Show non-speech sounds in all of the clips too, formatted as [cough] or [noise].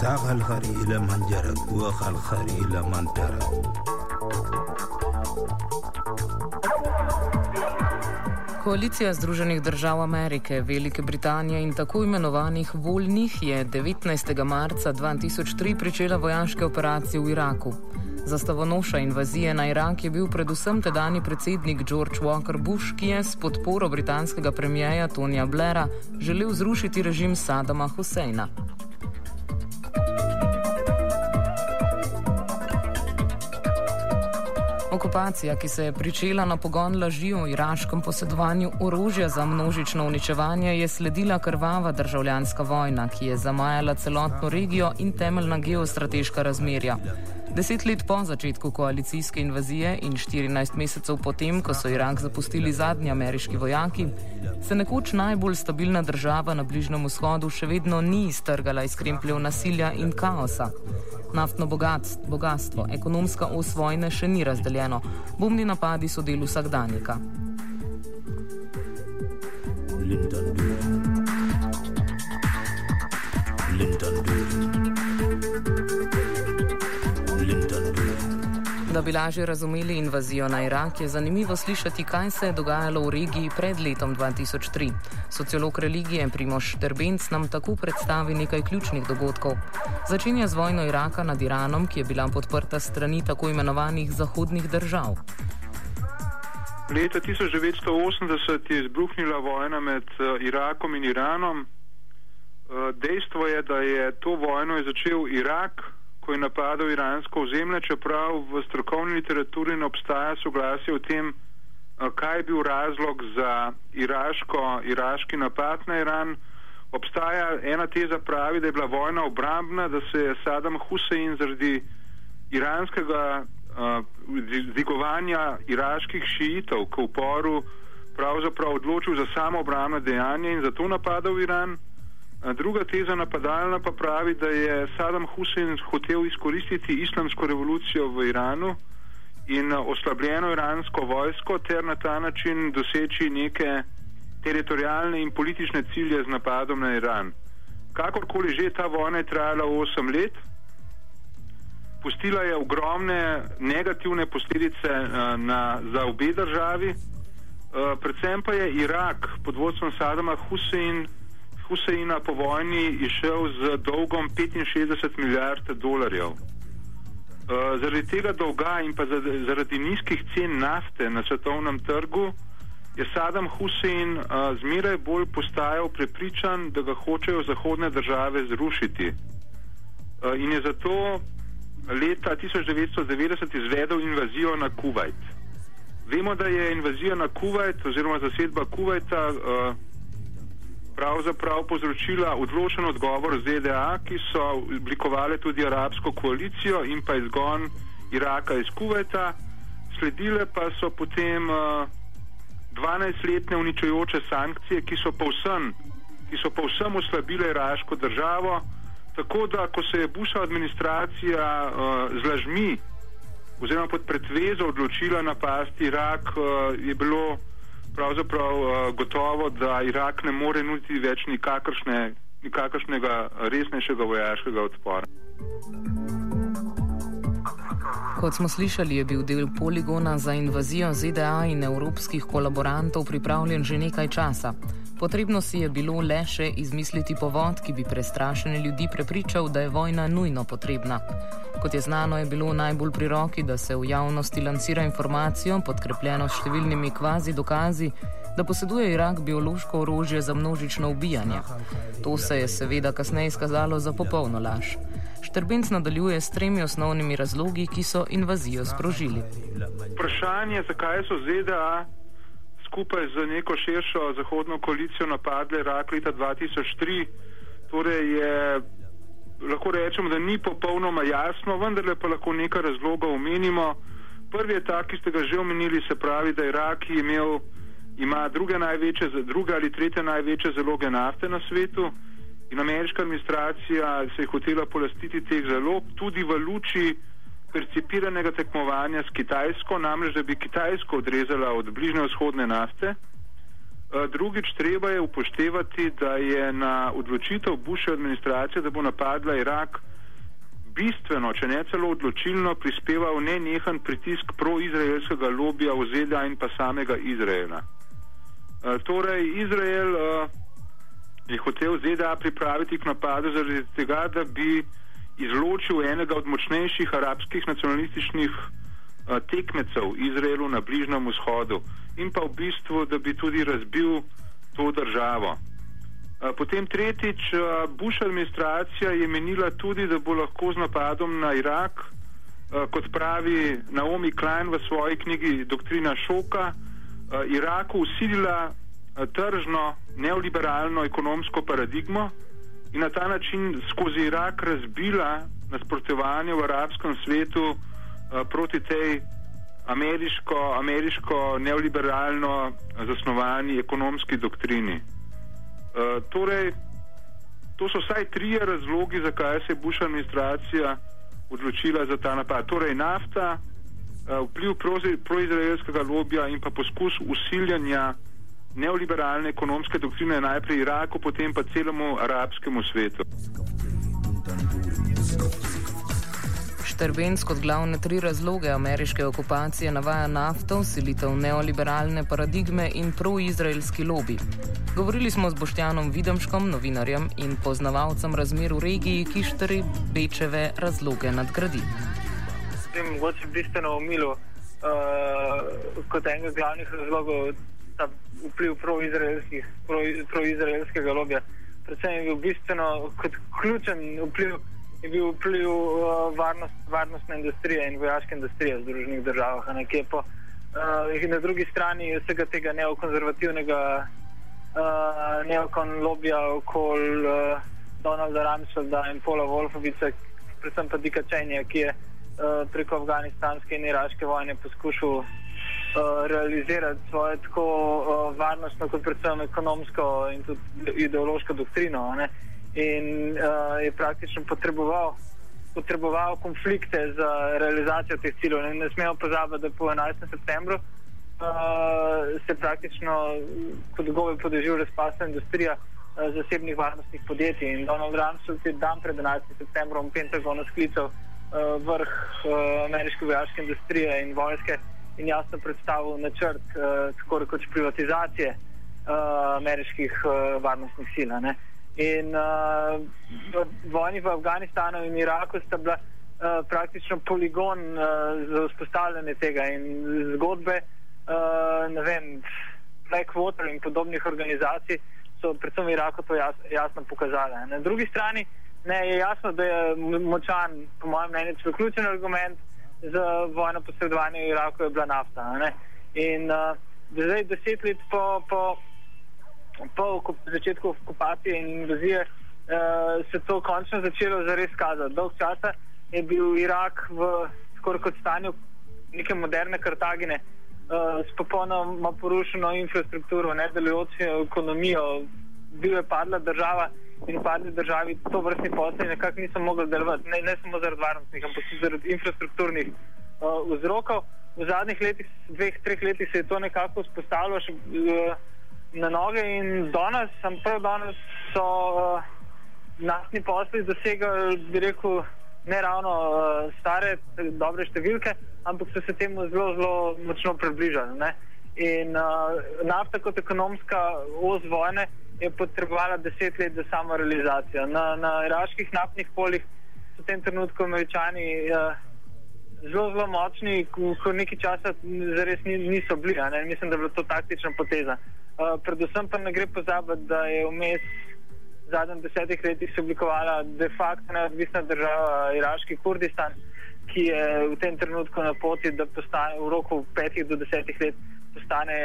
ساق الخري إلى من جرك وخ الخري إلى من ترك Koalicija Združenih držav Amerike, Velike Britanije in tako imenovanih voljnih je 19. marca 2003 pričela vojaške operacije v Iraku. Zastavonoša invazije na Irak je bil predvsem tedajni predsednik George Walker Bush, ki je s podporo britanskega premijeja Tonija Blaira želel zrušiti režim Sadama Husseina. Okupacija, ki se je pričela na pogon laži o iraškem posedovanju orožja za množično uničevanje, je sledila krvava državljanska vojna, ki je zamajala celotno regijo in temeljna geostrateška razmerja. Deset let po začetku koalicijske invazije in 14 mesecev potem, ko so Irak zapustili zadnji ameriški vojaki, se nekoč najbolj stabilna država na Bližnjem vzhodu še vedno ni iztrgala iz krempljev nasilja in kaosa. Naftno bogat, bogatstvo, ekonomska os vojne še ni razdeljeno, bombni napadi so del vsakdanjika. Linden, Da bi lažje razumeli invazijo na Irak, je zanimivo slišati, kaj se je dogajalo v regiji pred letom 2003. Sociolog religije Primoš Terbenc nam tako predstavi nekaj ključnih dogodkov. Začenja z vojno Iraka nad Iranom, ki je bila podprta strani tako imenovanih zahodnih držav. Leta 1980 je izbruhnila vojna med uh, Irakom in Iranom. Uh, dejstvo je, da je to vojno začel Irak, ko je napadal iransko ozemlje, čeprav v strokovni literaturi ne obstaja soglasje o tem, kaj je bil razlog za iraško, iraški napad na Iran. Obstaja ena teza pravi, da je bila vojna obrambna, da se je Saddam Hussein zaradi iranskega dvigovanja iraških šiitov k uporu pravzaprav odločil za samo obrambno dejanje in zato napadal Iran. Druga teza napadalna pa pravi, da je Saddam Hussein hotel izkoristiti islamsko revolucijo v Iranu in oslabljeno iransko vojsko ter na ta način doseči neke teritorijalne in politične cilje z napadom na Iran. Kakorkoli že ta vojna je trajala 8 let, pustila je ogromne negativne posledice na, za obe državi, predvsem pa je Irak pod vodstvom Saddama Hussein Huseina po vojni išel z dolgom 65 milijard dolarjev. Uh, zaradi tega dolga in pa zaradi nizkih cen nafte na svetovnem trgu je Saddam Hussein uh, zmeraj bolj postajal prepričan, da ga hočejo zahodne države zrušiti. Uh, in je zato leta 1990 izvedel invazijo na Kuwait. Vemo, da je invazija na Kuwait oziroma zasedba Kuwaita uh, pravzaprav povzročila odločen odgovor ZDA, ki so oblikovali tudi arabsko koalicijo in pa izgon Iraka iz Kuveta, sledile pa so potem uh, eh, 12-letne uničujoče sankcije, ki so povsem, ki so povsem oslabile iraško državo, tako da ko se je Busha administracija uh, z lažmi oziroma pod pretvezo odločila napasti Irak, uh, je bilo pravzaprav uh, gotovo, da Irak ne more nuditi več nikakršne, nikakršnega resnejšega vojaškega odpora. Kot smo slišali, je bil del poligona za invazijo ZDA in evropskih kolaborantov pripravljen že nekaj časa. Potrebno si je bilo le še izmisliti povod, ki bi prestrašene ljudi prepričal, da je vojna nujno potrebna. Kot je znano, je bilo najbolj pri roki, da se v javnosti lansira informacijo, podkrepljeno s številnimi kvazi dokazi, da poseduje Irak biološko orožje za množično ubijanje. To se je seveda kasneje izkazalo za popolno laž. Štrbenc nadaljuje s tremi osnovnimi razlogi, ki so invazijo sprožili. Vprašanje, zakaj so ZDA skupaj z neko širšo zahodno koalicijo napadle Irak leta 2003. Torej je, lahko rečemo, da ni popolnoma jasno, vendar pa lahko nekaj razlogov omenimo. Prvi je ta, ki ste ga že omenili, se pravi, da Irak imel, ima druge, največje, druge ali tretje največje zaloge nafte na svetu in ameriška administracija se je hotela polastiti teh zalog tudi v luči percipiranega tekmovanja s Kitajsko, namreč da bi Kitajsko odrezala od bližnje vzhodne nafte. Eh, drugič, treba je upoštevati, da je na odločitev Bushe administracije, da bo napadla Irak, bistveno, če ne celo odločilno, prispeval nenehen pritisk proizraelskega lobija v ZDA in pa samega Izraela. Uh, torej, Izrael uh, je hotel ZDA pripraviti k napadu zaradi tega, da bi izločil enega od močnejših arabskih nacionalističnih uh, tekmecev Izraelu na Bližnjem vzhodu in pa v bistvu, da bi tudi razbil to državo. Potem tretjič, Bush administracija je menila tudi, da bo lahko z napadom na Irak, kot pravi Naomi Klein v svoji knjigi Doktrina šoka, Iraku usilila tržno neoliberalno ekonomsko paradigmo in na ta način skozi Irak razbila nasprotovanje v arabskem svetu proti tej ameriško, ameriško neoliberalno zasnovani ekonomski doktrini. Uh, torej, to so vsaj tri razlogi, zakaj se je Bush administracija odločila za ta napad. Torej, nafta, uh, vpliv proizraelskega lobija in pa poskus usiljanja neoliberalne ekonomske doktrine najprej Iraku, potem pa celemu arabskemu svetu. Štrbenc kot glavne tri razloge ameriške okupacije navaja nafto, silitev neoliberalne paradigme in proizraelski lobby. Govorili smo z Boštjanom Videmškom, novinarjem in poznavalcem razmer v regiji, ki štrbečeve razloge nadgradi. Mogoče bistveno omilo uh, kot enega glavnih razlogov vpliv proizraelskega pro lobija. Predvsem je bil bistveno kot ključen vpliv je bil vpliv uh, varnost, varnostne industrije in vojaške industrije v Združenih državah. Ne, po, uh, na drugi strani vsega tega neokonzervativnega uh, neokon lobija okoli uh, Donalda Ramsfelda in Paula Wolfovica, predvsem pa Dika Čenja, ki je uh, preko afganistanske in iraške vojne poskušal realizirati svojo tako uh, varnostno, kot predvsem ekonomsko in tudi ideološko doktrino. Ne in uh, je praktično potreboval, potreboval konflikte za realizacijo teh ciljev. Ne, ne smemo pozabiti, da po 11. septembru uh, se praktično kot gobe podežil razpasna industrija uh, zasebnih varnostnih podjetij in Donald Rumsfeld je dan pred 11. septembrom Pentagonu sklical uh, vrh uh, ameriške vojaške industrije in vojske in jasno predstavil načrt uh, tako rekoč privatizacije uh, ameriških uh, varnostnih sil. In uh, vojni v Afganistanu in Iraku sta bila uh, praktično poligon uh, za vzpostavljanje tega in zgodbe, uh, ne vem, Blackwater in podobnih organizacij so predvsem v Iraku to jas, jasno pokazale. Na drugi strani ne, je jasno, da je močan, po mojem mnenju, celo ključen argument za vojno posredovanje v Iraku je bila nafta. Ne? In uh, zdaj deset let po. po po začetku okupacije in invazije uh, se to končno začelo zares kazati. Dolg časa je bil Irak v skoraj kot stanju neke moderne Kartagine uh, s popolnoma porušeno infrastrukturo, nedelujočo ekonomijo, bil je padla država. In v padli državi to vrstni posli nekako niso mogli delovati, ne, ne samo zaradi varnostnih, ampak tudi zaradi infrastrukturnih uh, vzrokov. V zadnjih letih, dveh, treh letih se je to nekako vzpostavilo, še, uh, na noge in danes, sem prav danes, so uh, naftni posli dosegali, bi rekel, ne ravno uh, stare, dobre številke, ampak so se temu zelo, zelo močno približali. Ne? In uh, nafta kot ekonomska os vojne je potrebovala deset let za samo realizacijo. Na, na iraških naftnih poljih so v tem trenutku američani uh, zelo, zelo močni, ko, nekaj časa zares niso bili. Mislim, da je bila to taktična poteza. Uh, predvsem pa ne gre pozabiti, da je vmes v zadnjih desetih letih se oblikovala de facto neodvisna država Iraški Kurdistan, ki je v tem trenutku na poti, da postane v roku petih do desetih let postane,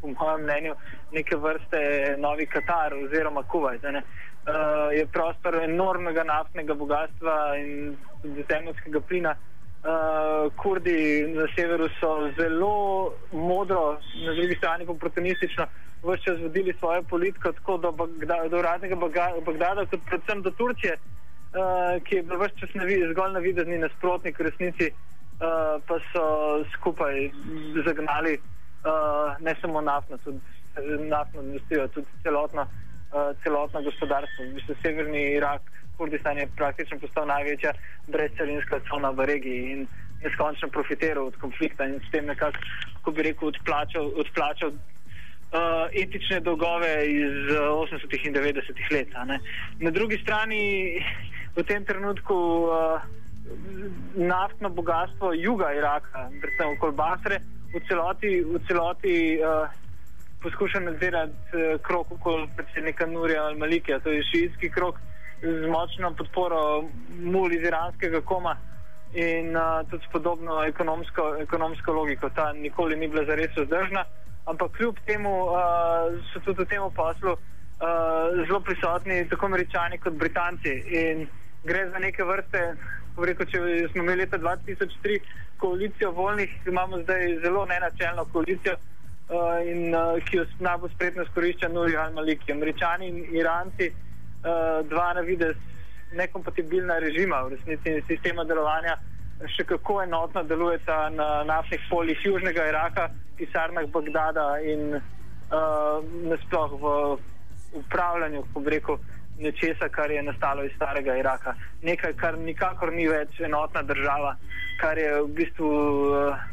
po mojem mnenju, neke vrste novi Katar oziroma Kuwait. Uh, je prostor enormnega naftnega bogatstva in zemljskega plina. Uh, Kurdi na severu so zelo modro, na drugi strani pa oportunistično vse čas vodili svojo politiko, tako do, Bagda, do uradnega Bagdada, kot predvsem do Turčije, uh, ki je bil vse čas navi, zgolj na videzni nasprotnik, v resnici uh, pa so skupaj zagnali uh, ne samo naftno, tudi naftno industrijo, tudi celotno, uh, celotno gospodarstvo. Mislim, severni Irak Kurdistan je praktično postal največja brezcarinska cona v regiji in neskončno profitiral od konflikta in s tem nekako, kako bi rekel, odplačal, odplačal uh, etične dolgove iz uh, 80. in 90. let. Na drugi strani v tem trenutku uh, naftno bogatstvo juga Iraka, predvsem okoli Basre, v celoti, v celoti uh, poskuša nadzirati uh, krok okoli predsednika Nurja al-Malikija, to je šiitski krok z močno podporo mul iz iranskega koma in uh, tudi s podobno ekonomsko, ekonomsko logiko. Ta nikoli ni bila zares vzdržna, ampak kljub temu uh, so tudi v tem poslu uh, zelo prisotni tako američani kot britanci in gre za neke vrste. Rekel, če smo imeli leta 2003 koalicijo voljnih, imamo zdaj zelo nenačelno koalicijo, uh, in, uh, ki jo najbolj spretno izkorišča Nuri al-Maliki. Američani in Iranci, uh, dva na videz nekompatibilna režima, v resnici sistema delovanja, še kako enotno delujeta na naftnih poljih Južnega Iraka, pisarnah Bagdada in uh, nasploh v upravljanju, ko bi rekel, nečesa, kar je nastalo iz starega Iraka. Nekaj, kar nikakor ni več enotna država, kar je v bistvu uh,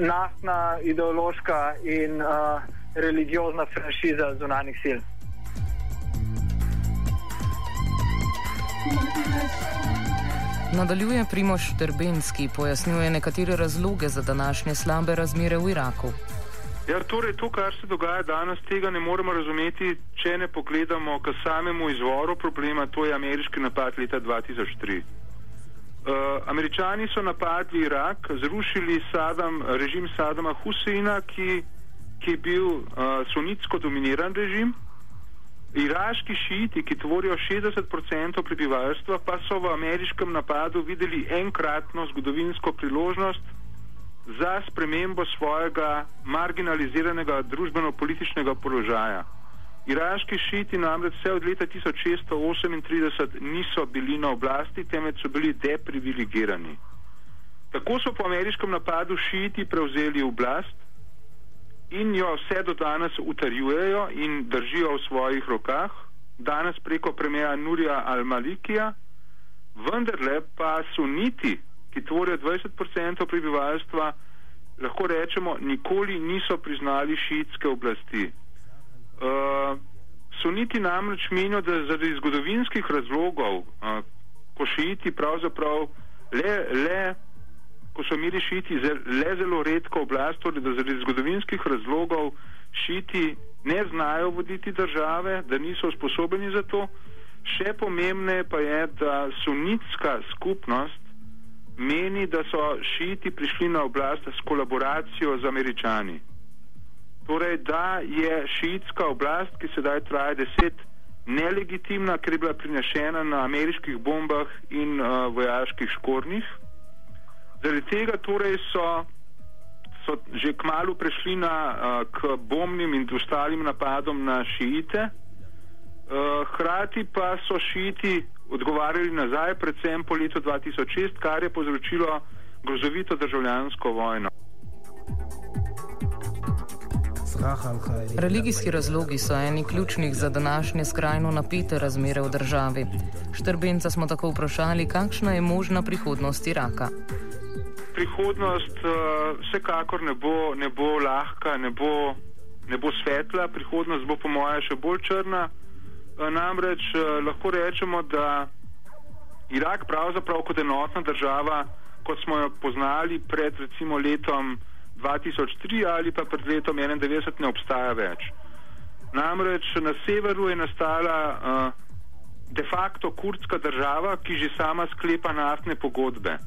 naftna, ideološka in uh, religiozna franšiza zunanih sil. Nadaljuje Primoš Trbenski, pojasnjuje nekatere razloge za današnje slabe razmere v Iraku. Ja, torej, to, kar se dogaja danes, tega ne moremo razumeti, če ne pogledamo k samemu izvoru problema, to je ameriški napad leta 2003. Uh, Američani so napadli Irak, zrušili Sadam, režim Sadama Huseina, ki, ki je bil uh, sunitsko dominiran režim. Iraški šiiti, ki tvorijo 60% prebivalstva, pa so v ameriškem napadu videli enkratno zgodovinsko priložnost za spremembo svojega marginaliziranega družbeno-političnega položaja. Iraški šiiti namreč vse od leta 1638 niso bili na oblasti, temveč so bili deprivilegirani. Tako so po ameriškem napadu šiiti prevzeli oblast in jo vse do danes utrjujejo in držijo v svojih rokah, danes preko premija Nurja al-Malikija, vendarle pa suniti, ki tvorijo 20% prebivalstva, lahko rečemo, nikoli niso priznali šiitske oblasti. Uh, suniti namreč menijo, da zaradi zgodovinskih razlogov, uh, ko šiiti pravzaprav le, le ko so imeli šiti le zelo redko oblast, torej da zaradi zgodovinskih razlogov šiti ne znajo voditi države, da niso sposobni za to. Še pomembneje pa je, da sunitska skupnost meni, da so šiti prišli na oblast s kolaboracijo z američani. Torej, da je šiitska oblast, ki sedaj traja deset, nelegitimna, ker je bila prinešena na ameriških bombah in uh, vojaških škornjih. Zaradi tega torej so, so že kmalo prešli na, uh, k bombnim in ostalim napadom na šiite, uh, hkrati pa so šiiti odgovarjali nazaj, predvsem po letu 2006, kar je povzročilo grozovito državljansko vojno. Religijski razlogi so eni ključnih za današnje skrajno napete razmere v državi. Štrbenca smo tako vprašali, kakšna je možna prihodnost Iraka prihodnost uh, vsekakor ne bo, ne bo lahka, ne bo, ne bo svetla, prihodnost bo po mojem še bolj črna. Uh, namreč uh, lahko rečemo, da Irak pravzaprav kot enotna država, kot smo jo poznali pred recimo letom 2003 ali pa pred letom 1991, ne obstaja več. Namreč na severu je nastala uh, de facto kurdska država, ki že sama sklepa naftne pogodbe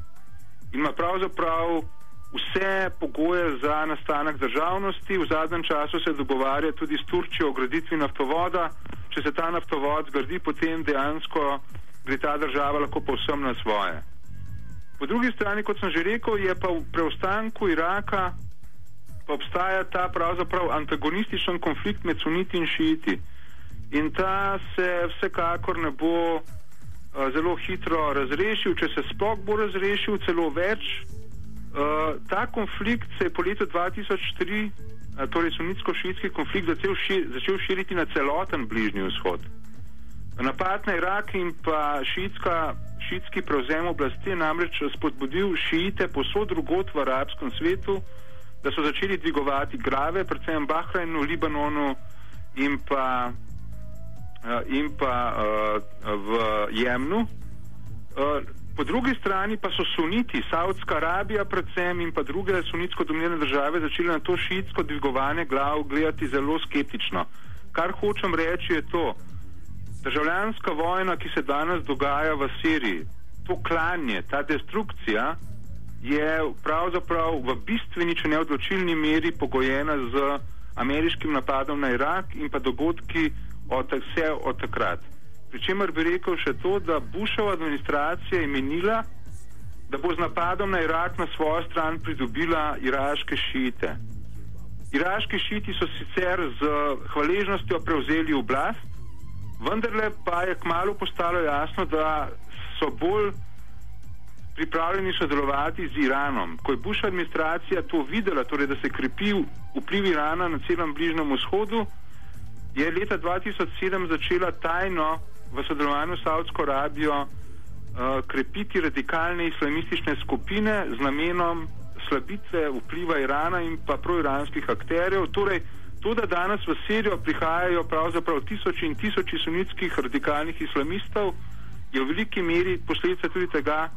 ima pravzaprav vse pogoje za nastanek državnosti. V zadnjem času se dogovarja tudi s Turčijo o graditvi naftovoda. Če se ta naftovod zgradi, potem dejansko gre ta država lahko povsem na svoje. Po drugi strani, kot sem že rekel, je pa v preostanku Iraka pa obstaja ta pravzaprav antagonističen konflikt med suniti in šiiti. In ta se vsekakor ne bo Eh, zelo hitro razrešil, če se sploh bo razrešil, celo več. Uh, ta konflikt se je po letu 2003, uh, eh, torej sunitsko-šiitski konflikt, začel, šir, začel širiti na celoten bližnji vzhod. Napad na Irak in pa šitska, šitski prevzem oblasti je namreč spodbudil šiite posod drugot v arabskem svetu, da so začeli dvigovati glave, predvsem v Bahrajnu, Libanonu in pa, uh, in pa uh, v Jemnu. Uh, po drugi strani pa so suniti, Saudska Arabija predvsem in pa druge sunitsko dominirane države začeli na to šitsko dvigovanje glav gledati zelo skeptično. Kar hočem reči je to, državljanska vojna, ki se danes dogaja v Siriji, to klanje, ta destrukcija je pravzaprav v bistveni, če ne odločilni meri pogojena z ameriškim napadom na Irak in pa dogodki od, vse od takrat. Pričemer bi rekel še to, da Bushova administracija je menila, da bo z napadom na Irak na svojo stran pridobila iraške šite. Iraški šiti so sicer z hvaležnostjo prevzeli oblast, vendarle pa je kmalo postalo jasno, da so bolj pripravljeni sodelovati z Iranom. Ko je Bush administracija to videla, torej da se krepi vpliv Irana na celem Bližnjem vzhodu, je leta 2007 začela tajno v sodelovanju s Saudsko Arabijo uh, krepiti radikalne islamistične skupine z namenom slabitve vpliva Irana in pa proiranskih akterjev. Torej, to, da danes v Sirijo prihajajo pravzaprav tisoči in tisoči sunitskih radikalnih islamistov, je v veliki meri posledica tudi tega,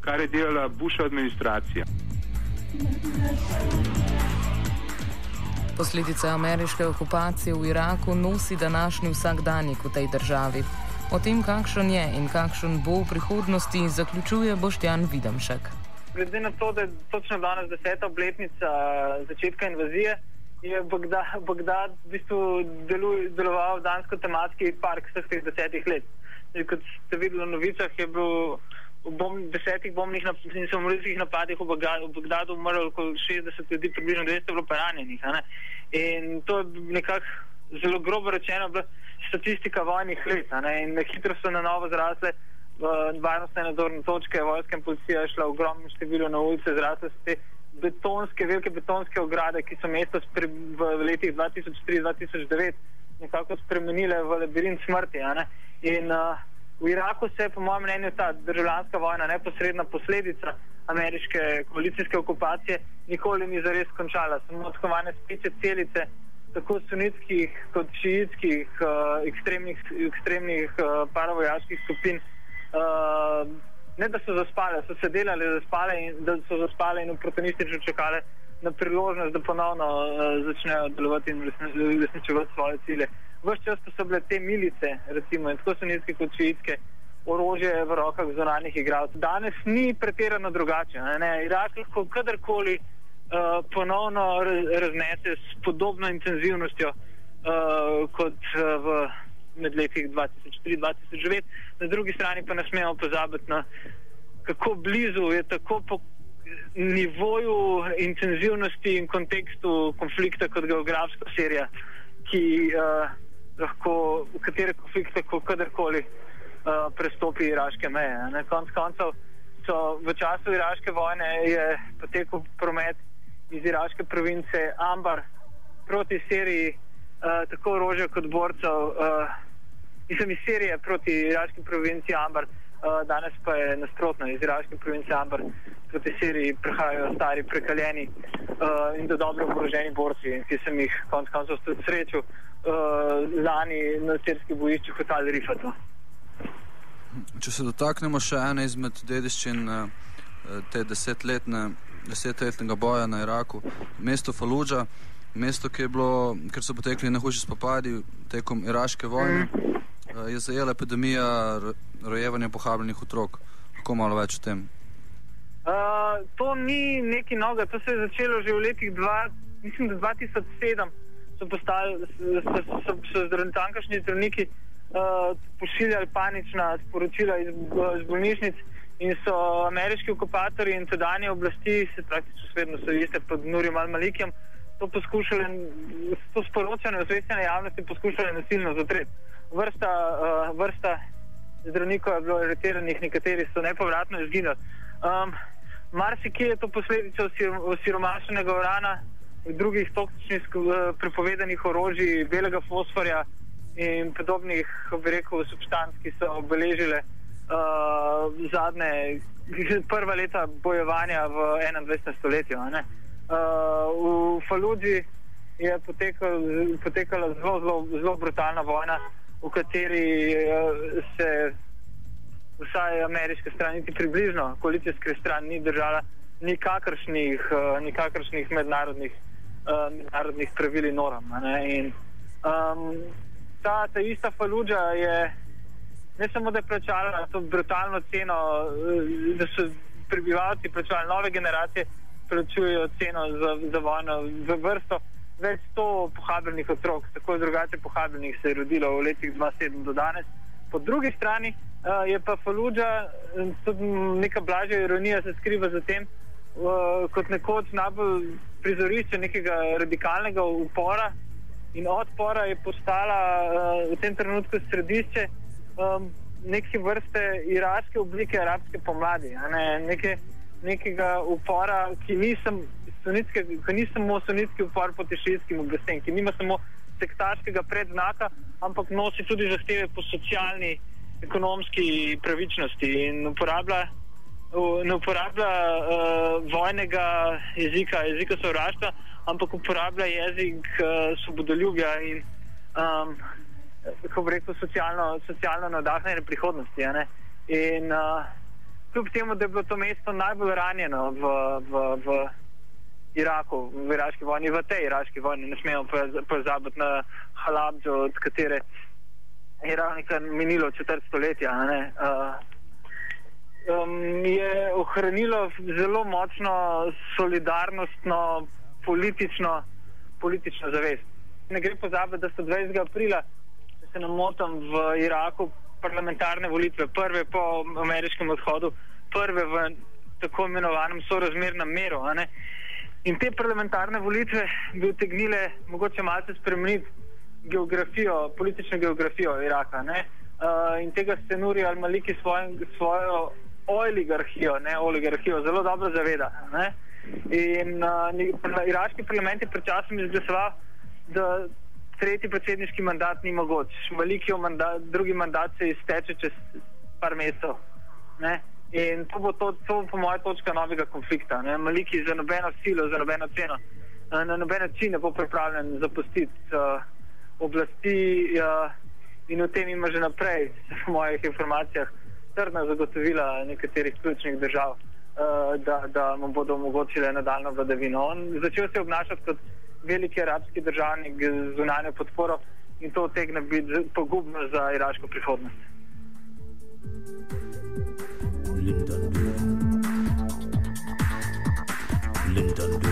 kar je delala Bushova administracija. Posledice ameriške okupacije v Iraku nosi današnji vsakdanjik v tej državi. O tem, kakšen je in kakšen bo v prihodnosti, zaključuje Boštjan Videmšek. Glede na to, da je točno danes deseta obletnica začetka invazije, je Bagdad, Bagdad v bistvu delu, deloval dansko tematski park vseh teh desetih let. In kot ste videli na novicah, je bil v bom, desetih bombnih in samoljetskih napadih v Bagdadu, v Bagdadu umrlo okoli 60 ljudi, približno 200 bilo pa ranjenih. In to je nekako zelo grobo rečeno, bila statistika vojnih let. In na hitro so na novo zrasle varnostne nadzorne točke, vojska in policija je šla v ogromnem številu na ulice, zrasle so te betonske, velike betonske ograde, ki so mesto v letih 2003-2009 nekako spremenile v labirint smrti. In uh, v Iraku se je, po mojem mnenju, ta državljanska vojna, neposredna posledica ameriške koalicijske okupacije, nikoli ni zares končala. Samo odkovane spiče celice, tako sunitskih kot šiitskih uh, ekstremnih, ekstremnih uh, paravojaških skupin. Uh, ne da so zaspale, so se delali zaspale in da so zaspale in oportunistično čakale na priložnost, da ponovno uh, začnejo delovati in uresničevati svoje cilje. Ves čas so bile te milice, recimo, tako so nizke kot šiitske, orožje v rokah zonanih igralcev. Danes ni pretirano drugače. Ne? Irak lahko kadarkoli uh, ponovno raznese s podobno intenzivnostjo uh, kot uh, v med letih 2003-2009, na drugi strani pa ne smemo pozabiti na kako blizu je tako po nivoju intenzivnosti in kontekstu konflikta kot geografska serija, ki uh, lahko v katere konflikte, ko kadarkoli uh, prestopi iraške meje. Na koncu koncev so v času iraške vojne je potekal promet iz iraške province Ambar proti Siriji, uh, tako orožja kot borcev. Uh, Mislim, iz Sirije proti iraški provinci Ambar, uh, danes pa je nasprotno, iz iraške province Ambar proti Siriji prihajajo stari, prekaljeni uh, in do dobro oboroženi borci, ki sem jih konec koncev tudi srečal uh, lani na sirskih bojiščih v Tal Rifatu. Če se dotaknemo še ene izmed dediščin te desetletne, desetletnega boja na Iraku, mesto Faluđa, mesto, bilo, kjer so potekli najhujši spopadi tekom iraške vojne. Mm. Je zajela epidemija rojevanja pohabljenih otrok. Kako malo več o tem? Uh, to ni nekaj novega, to se je začelo že v letih 2007. So postali, so, so, so zdravniki, zdravniki uh, pošiljali panična sporočila iz, iz bolnišnic in so ameriški okupatori in tedanje oblasti, se praktično svetno so iste pod Nurijem Al-Malikijem, to poskušali, to sporočanje osveščene javnosti poskušali nasilno zatreti vrsta, uh, vrsta zdravnikov je bilo aretiranih, nekateri so nepovratno izginili. Um, Marsikje je to posledica osiromašenega urana, drugih toksičnih uh, prepovedanih orožij, belega fosforja in podobnih, bi rekel, substanc, ki so obeležile uh, zadnje, [laughs] prva leta bojevanja v 21. stoletju. Uh, v Faludži je potekal, potekala zelo, zelo, zelo brutalna vojna, v kateri uh, se vsaj ameriška stran, niti približno koalicijska stran, ni držala nikakršnih, uh, nikakršnih mednarodnih, uh, mednarodnih pravil in norm. Um, ta, ta ista Faludža je ne samo, da je plačala to brutalno ceno, uh, da so prebivalci plačali, nove generacije plačujejo ceno za, za vojno v vrsto. Več sto pohabljenih otrok, tako drugače pohabljenih, se je rodilo v letih 2007 do danes. Po drugi strani uh, je pa Faludža, tudi neka blažja ironija se skriva za tem, uh, kot nekoč najbolj prizorišče nekega radikalnega upora in odpora je postala uh, v tem trenutku središče um, neke vrste iraške oblike arabske pomladi. Ne? Neke, nekega upora, ki ni, sem, sunitske, ki ni samo sunitski upor proti šiitskim oblastem, ki nima samo sektaškega predznaka, ampak nosi tudi zahteve po socialni, ekonomski pravičnosti in uporablja, ne uporablja uh, vojnega jezika, jezika sovraštva, ampak uporablja jezik uh, svobodoljubja in, um, kako bi rekel, socialno, socialno nadahnjene prihodnosti. In uh, kljub temu, da je bilo to mesto najbolj ranjeno v. v, v Iraku, v iraški vojni, v tej iraški vojni, ne smemo pozabiti na Halabdžo, od katere je ravno minilo četrt stoletja. Uh, um, je ohranilo zelo močno solidarnostno politično, politično zavest. Ne gre pozabiti, da so 20. aprila, se ne motim, v Iraku parlamentarne volitve, prve po ameriškem odhodu, prve v tako imenovanem sorazmernem meru. In te parlamentarne volitve bi utegnile mogoče malce spremeniti geografijo, politično geografijo Iraka. Uh, in tega se Nuri al-Maliki svojo oligarhijo, ne oligarhijo, zelo dobro zaveda. Ne? In uh, iraški parlament je pred časom izglasoval, da tretji predsedniški mandat ni mogoč. Malikijo mandat, drugi mandat se izteče čez par mesecev. In to bo, to, to bo po mojem točka novega konflikta. Ne? Maliki za nobeno silo, za nobeno ceno, na noben način ne bo pripravljen zapustiti uh, oblasti uh, in o tem ima že naprej, [laughs] po mojih informacijah, trdna zagotovila nekaterih ključnih držav, uh, da, da mu bodo omogočile nadaljno vladavino. On začel se obnašati kot veliki arabski državnik z zunanjo podporo in to otegne biti pogubno za iraško prihodnost. Linden Linden